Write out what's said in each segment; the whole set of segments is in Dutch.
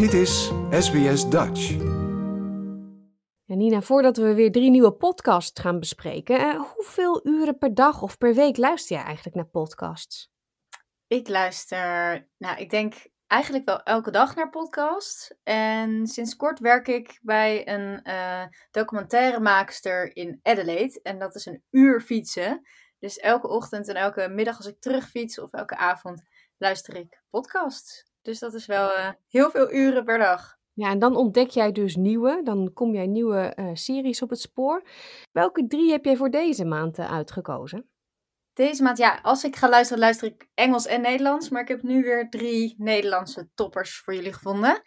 Dit is SBS Dutch. Nina, voordat we weer drie nieuwe podcasts gaan bespreken, eh, hoeveel uren per dag of per week luister je eigenlijk naar podcasts? Ik luister, nou, ik denk eigenlijk wel elke dag naar podcasts. En sinds kort werk ik bij een uh, documentairemaakster in Adelaide. En dat is een uur fietsen. Dus elke ochtend en elke middag als ik terugfiets of elke avond luister ik podcasts. Dus dat is wel uh, heel veel uren per dag. Ja, en dan ontdek jij dus nieuwe, dan kom jij nieuwe uh, series op het spoor. Welke drie heb jij voor deze maand uh, uitgekozen? Deze maand, ja, als ik ga luisteren, luister ik Engels en Nederlands. Maar ik heb nu weer drie Nederlandse toppers voor jullie gevonden.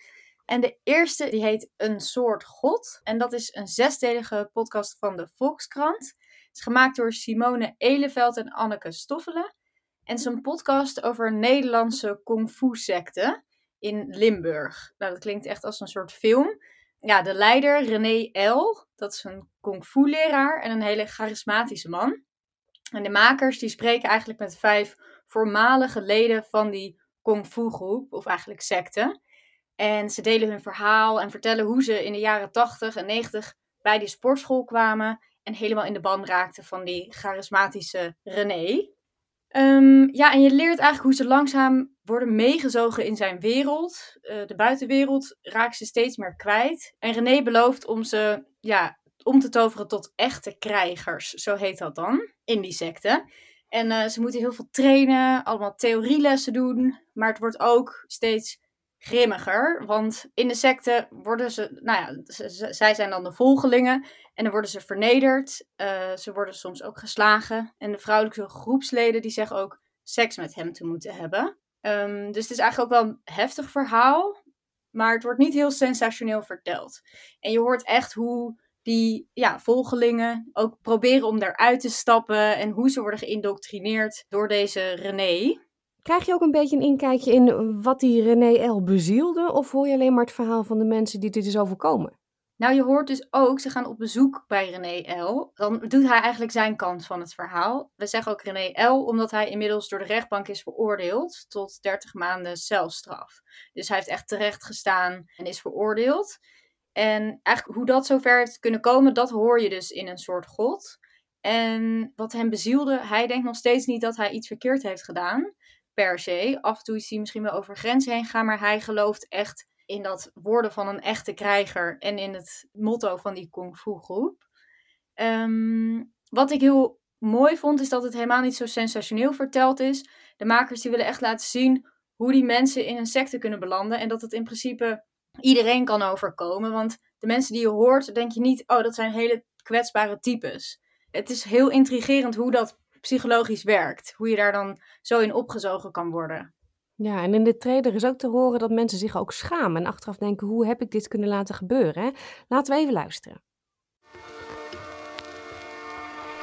En de eerste, die heet Een Soort God. En dat is een zesdelige podcast van de Volkskrant. Het is gemaakt door Simone Eleveld en Anneke Stoffelen. En een podcast over Nederlandse kung fu secte in Limburg. Nou, dat klinkt echt als een soort film. Ja, de leider, René L., dat is een kung fu leraar en een hele charismatische man. En de makers die spreken eigenlijk met vijf voormalige leden van die kung fu groep, of eigenlijk secte. En ze delen hun verhaal en vertellen hoe ze in de jaren 80 en 90 bij die sportschool kwamen en helemaal in de ban raakten van die charismatische René. Um, ja, en je leert eigenlijk hoe ze langzaam worden meegezogen in zijn wereld. Uh, de buitenwereld raakt ze steeds meer kwijt. En René belooft om ze ja, om te toveren tot echte krijgers, zo heet dat dan, in die secte. En uh, ze moeten heel veel trainen, allemaal theorielessen doen. Maar het wordt ook steeds grimmiger. Want in de secte worden ze, nou ja, zij zijn dan de volgelingen. En dan worden ze vernederd. Uh, ze worden soms ook geslagen. En de vrouwelijke groepsleden die zeggen ook seks met hem te moeten hebben. Um, dus het is eigenlijk ook wel een heftig verhaal. Maar het wordt niet heel sensationeel verteld. En je hoort echt hoe die ja, volgelingen ook proberen om daaruit te stappen. En hoe ze worden geïndoctrineerd door deze René. Krijg je ook een beetje een inkijkje in wat die René L. bezielde? Of hoor je alleen maar het verhaal van de mensen die dit is overkomen? Nou, je hoort dus ook, ze gaan op bezoek bij René L. Dan doet hij eigenlijk zijn kant van het verhaal. We zeggen ook René L. omdat hij inmiddels door de rechtbank is veroordeeld tot 30 maanden celstraf. Dus hij heeft echt terecht gestaan en is veroordeeld. En eigenlijk hoe dat zover heeft kunnen komen, dat hoor je dus in een soort god. En wat hem bezielde, hij denkt nog steeds niet dat hij iets verkeerd heeft gedaan per se. Af en toe is hij misschien wel over grenzen heen gaan, maar hij gelooft echt in dat worden van een echte krijger en in het motto van die kung fu groep. Um, wat ik heel mooi vond, is dat het helemaal niet zo sensationeel verteld is. De makers die willen echt laten zien hoe die mensen in een secte kunnen belanden en dat het in principe iedereen kan overkomen. Want de mensen die je hoort, denk je niet, oh, dat zijn hele kwetsbare types. Het is heel intrigerend hoe dat psychologisch werkt. Hoe je daar dan zo in opgezogen kan worden. Ja, en in de trailer is ook te horen dat mensen zich ook schamen en achteraf denken: hoe heb ik dit kunnen laten gebeuren? Hè? Laten we even luisteren.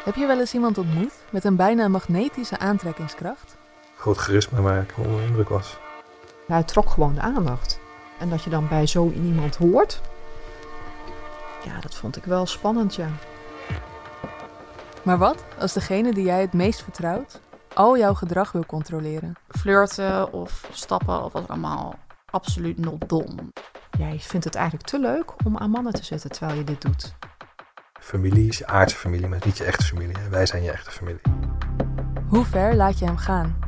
Heb je wel eens iemand ontmoet met een bijna magnetische aantrekkingskracht? Groot charisma waar ik onder indruk was. Ja, het trok gewoon de aandacht. En dat je dan bij zo iemand hoort, ja, dat vond ik wel spannend, ja. Maar wat als degene die jij het meest vertrouwt al jouw gedrag wil controleren? Flirten of stappen of wat allemaal absoluut not dom. Jij vindt het eigenlijk te leuk om aan mannen te zetten terwijl je dit doet. Familie is je aardse familie, maar niet je echte familie. Wij zijn je echte familie. Hoe ver laat je hem gaan?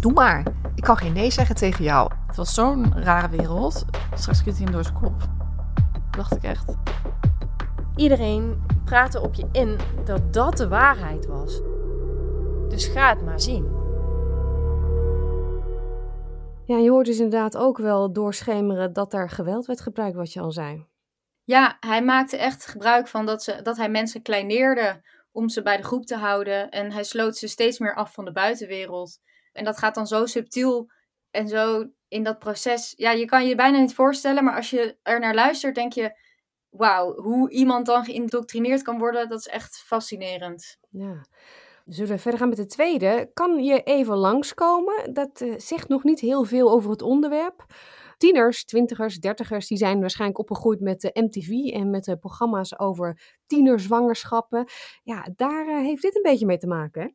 Doe maar. Ik kan geen nee zeggen tegen jou. Het was zo'n rare wereld. Straks schiet hij hem door zijn kop. dacht ik echt. Iedereen praatte op je in dat dat de waarheid was. Dus ga het maar zien. Ja, je hoort dus inderdaad ook wel doorschemeren dat er geweld werd gebruikt, wat je al zei. Ja, hij maakte echt gebruik van dat, ze, dat hij mensen kleineerde om ze bij de groep te houden. En hij sloot ze steeds meer af van de buitenwereld. En dat gaat dan zo subtiel en zo in dat proces. Ja, je kan je bijna niet voorstellen, maar als je er naar luistert, denk je: wauw, hoe iemand dan geïndoctrineerd kan worden, dat is echt fascinerend. Ja. Zullen we verder gaan met de tweede? Kan je even langskomen? Dat uh, zegt nog niet heel veel over het onderwerp. Tieners, twintigers, dertigers, die zijn waarschijnlijk opgegroeid met de MTV en met de programma's over tienerzwangerschappen. Ja, daar uh, heeft dit een beetje mee te maken. Hè?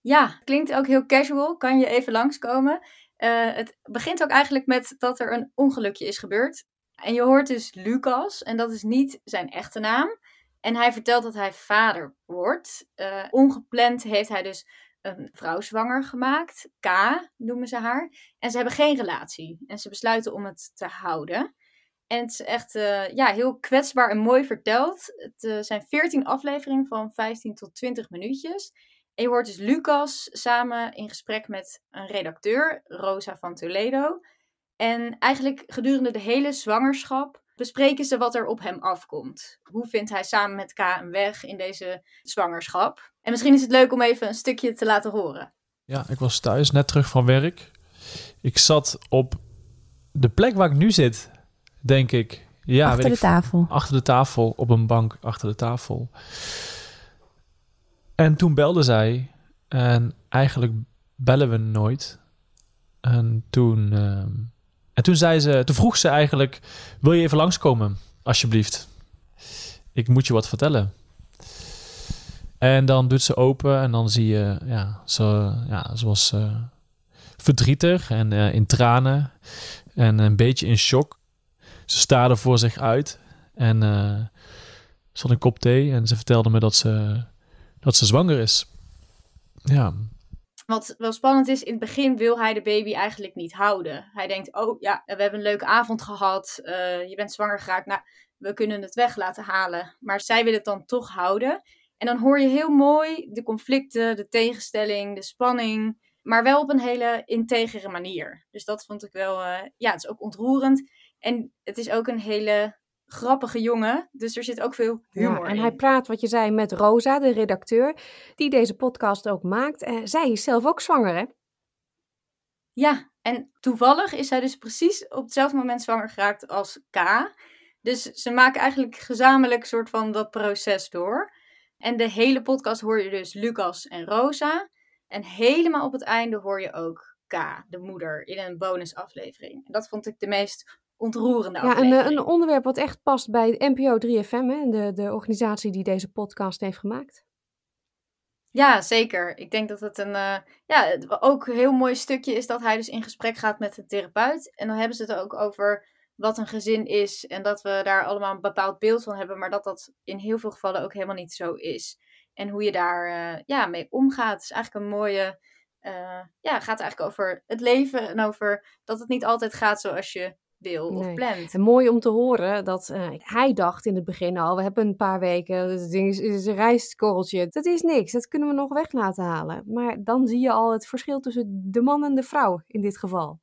Ja, klinkt ook heel casual. Kan je even langskomen? Eh, het begint ook eigenlijk met dat er een ongelukje is gebeurd. En je hoort dus Lucas, en dat is niet zijn echte naam. En hij vertelt dat hij vader wordt. Uh, ongepland heeft hij dus een vrouw zwanger gemaakt. K noemen ze haar. En ze hebben geen relatie. En ze besluiten om het te houden. En het is echt uh, ja, heel kwetsbaar en mooi verteld. Het uh, zijn 14 afleveringen van 15 tot 20 minuutjes. En je hoort dus Lucas samen in gesprek met een redacteur, Rosa van Toledo. En eigenlijk gedurende de hele zwangerschap bespreken ze wat er op hem afkomt. Hoe vindt hij samen met K een weg in deze zwangerschap? En misschien is het leuk om even een stukje te laten horen. Ja, ik was thuis, net terug van werk. Ik zat op de plek waar ik nu zit, denk ik. Ja, achter de ik, tafel. Achter de tafel, op een bank achter de tafel. En toen belde zij. En eigenlijk bellen we nooit. En toen, uh, en toen zei ze, toen vroeg ze eigenlijk: Wil je even langskomen, alsjeblieft? Ik moet je wat vertellen. En dan doet ze open en dan zie je, ja, ze, ja, was uh, verdrietig en uh, in tranen en een beetje in shock. Ze staarde voor zich uit en uh, ze had een kop thee en ze vertelde me dat ze, dat ze zwanger is. Ja. Wat wel spannend is, in het begin wil hij de baby eigenlijk niet houden. Hij denkt, oh ja, we hebben een leuke avond gehad, je bent zwanger geraakt, nou, we kunnen het weg laten halen. Maar zij wil het dan toch houden. En dan hoor je heel mooi de conflicten, de tegenstelling, de spanning, maar wel op een hele integere manier. Dus dat vond ik wel, uh, ja, het is ook ontroerend. En het is ook een hele grappige jongen, dus er zit ook veel humor ja, en in. hij praat, wat je zei, met Rosa, de redacteur, die deze podcast ook maakt. Uh, zij is zelf ook zwanger, hè? Ja, en toevallig is zij dus precies op hetzelfde moment zwanger geraakt als K. Dus ze maken eigenlijk gezamenlijk soort van dat proces door. En de hele podcast hoor je dus Lucas en Rosa. En helemaal op het einde hoor je ook K, de moeder, in een bonusaflevering. En dat vond ik de meest ontroerende ja, aflevering. Ja, een, een onderwerp wat echt past bij NPO 3FM, hè, de, de organisatie die deze podcast heeft gemaakt. Ja, zeker. Ik denk dat het een uh, ja, ook een heel mooi stukje is dat hij dus in gesprek gaat met een therapeut. En dan hebben ze het ook over wat een gezin is en dat we daar allemaal een bepaald beeld van hebben, maar dat dat in heel veel gevallen ook helemaal niet zo is. En hoe je daar uh, ja, mee omgaat, is eigenlijk een mooie, uh, ja, gaat eigenlijk over het leven en over dat het niet altijd gaat zoals je wil of Nee. plant. En mooi om te horen dat eh, hij dacht in het begin al, we hebben een paar weken, het ding is, is een rijstkorreltje. Dat is niks, dat kunnen we nog weg laten halen. Maar dan zie je al het verschil tussen de man en de vrouw in dit geval.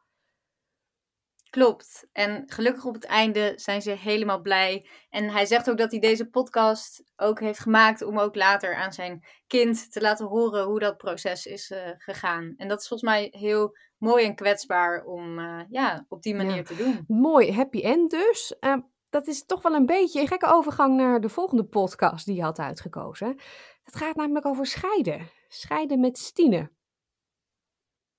Klopt. En gelukkig op het einde zijn ze helemaal blij. En hij zegt ook dat hij deze podcast ook heeft gemaakt om ook later aan zijn kind te laten horen hoe dat proces is uh, gegaan. En dat is volgens mij heel mooi en kwetsbaar om uh, ja, op die manier Ja. te doen. Mooi, happy end dus. Uh, dat is toch wel een beetje een gekke overgang naar de volgende podcast die je had uitgekozen. Het gaat namelijk over scheiden. Scheiden met Stine.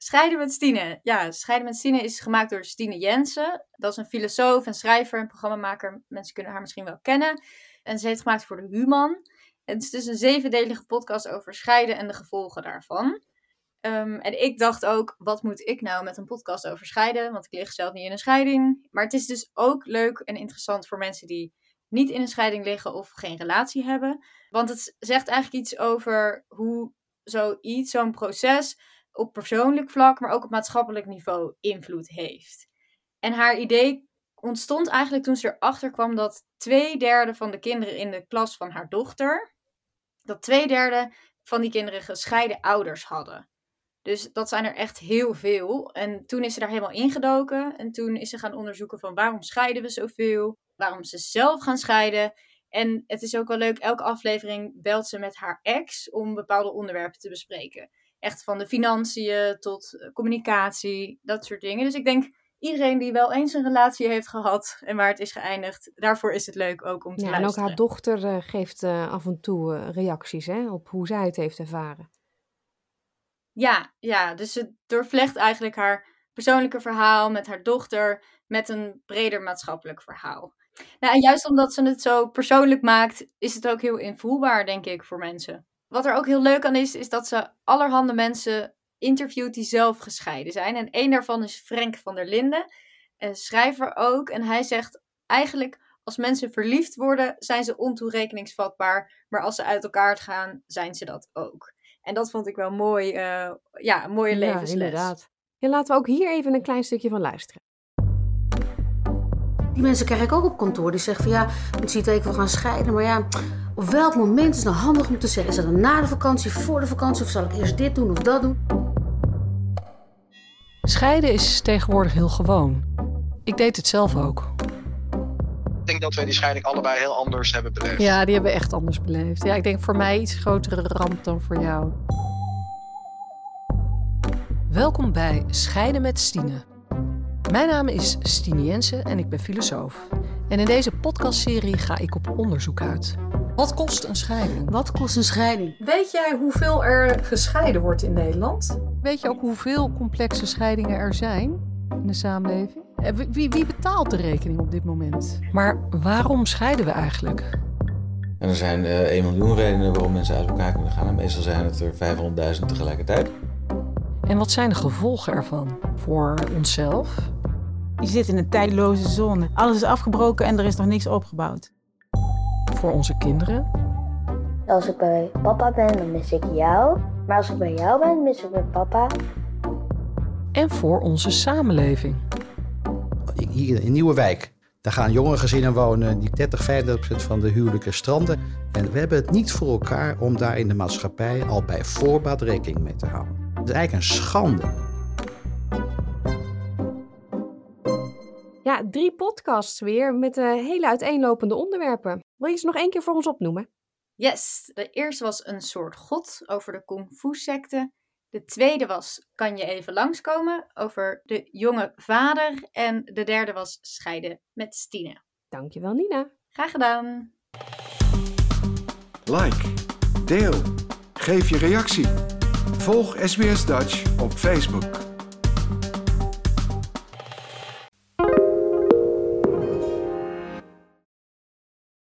Scheiden met Stine. Ja, Scheiden met Stine is gemaakt door Stine Jensen. Dat is een filosoof en schrijver en programmamaker. Mensen kunnen haar misschien wel kennen. En ze heeft gemaakt voor de Human. En het is dus een zevendelige podcast over scheiden en de gevolgen daarvan. Um, en ik dacht ook, wat moet ik nou met een podcast over scheiden? Want ik lig zelf niet in een scheiding. Maar het is dus ook leuk en interessant voor mensen die niet in een scheiding liggen of geen relatie hebben. Want het zegt eigenlijk iets over hoe zoiets, zo'n proces op persoonlijk vlak, maar ook op maatschappelijk niveau invloed heeft. En haar idee ontstond eigenlijk toen ze erachter kwam dat twee derde van de kinderen in de klas van haar dochter, dat twee derde van die kinderen gescheiden ouders hadden. Dus dat zijn er echt heel veel. En toen is ze daar helemaal ingedoken. En toen is ze gaan onderzoeken van waarom scheiden we zoveel? Waarom ze zelf gaan scheiden? En het is ook wel leuk, elke aflevering belt ze met haar ex om bepaalde onderwerpen te bespreken. Echt van de financiën tot communicatie, dat soort dingen. Dus ik denk, iedereen die wel eens een relatie heeft gehad en waar het is geëindigd, daarvoor is het leuk ook om te Ja, en ook luisteren. haar dochter uh, geeft uh, af en toe uh, reacties hè, op hoe zij het heeft ervaren. Ja, ja, dus ze doorvlecht eigenlijk haar persoonlijke verhaal met haar dochter met een breder maatschappelijk verhaal. Nou, en juist omdat ze het zo persoonlijk maakt, is het ook heel invoelbaar, denk ik, voor mensen. Wat er ook heel leuk aan is, is dat ze allerhande mensen interviewt die zelf gescheiden zijn. En één daarvan is Frank van der Linden, een schrijver ook. En hij zegt eigenlijk, als mensen verliefd worden, zijn ze ontoerekeningsvatbaar. Maar als ze uit elkaar gaan, zijn ze dat ook. En dat vond ik wel mooi, uh, ja, een mooie levensles. Ja, inderdaad. Ja, laten we ook hier even een klein stukje van luisteren. Die mensen krijg ik ook op kantoor. Die zeggen van ja, het ziet ik wil gaan scheiden. Maar ja, op welk moment is het nou handig om te zeggen? Is dat dan na de vakantie, voor de vakantie? Of zal ik eerst dit doen of dat doen? Scheiden is tegenwoordig heel gewoon. Ik deed het zelf ook. Ik denk dat wij die scheiding allebei heel anders hebben beleefd. Ja, die hebben we echt anders beleefd. Ja, ik denk voor mij iets grotere ramp dan voor jou. Welkom bij Scheiden met Stine. Mijn naam is Stine Jensen en ik ben filosoof. En in deze podcastserie ga ik op onderzoek uit. Wat kost een scheiding? Wat kost een scheiding? Weet jij hoeveel er gescheiden wordt in Nederland? Weet je ook hoeveel complexe scheidingen er zijn in de samenleving? Eh, wie, wie betaalt de rekening op dit moment? Maar waarom scheiden we eigenlijk? En er zijn uh, 1 miljoen redenen waarom mensen uit elkaar kunnen gaan. meestal zijn het er 500.000 tegelijkertijd. En wat zijn de gevolgen ervan voor onszelf? Je zit in een tijdloze zone. Alles is afgebroken en er is nog niks opgebouwd. Voor onze kinderen? Als ik bij papa ben, dan mis ik jou. Maar als ik bij jou ben, mis ik mijn papa. En voor onze samenleving. Hier in Nieuwewijk, daar gaan jonge gezinnen wonen die 30, 35% van de huwelijken stranden. En we hebben het niet voor elkaar om daar in de maatschappij al bij voorbaat rekening mee te houden. Het is eigenlijk een schande. Ja, drie podcasts weer met uh, hele uiteenlopende onderwerpen. Wil je ze nog één keer voor ons opnoemen? Yes, de eerste was een soort god over de kung fu secte. De tweede was Kan je even langskomen over de jonge vader. En de derde was Scheiden met Stine. Dankjewel Nina. Graag gedaan. Like, deel, geef je reactie. Volg SBS Dutch op Facebook.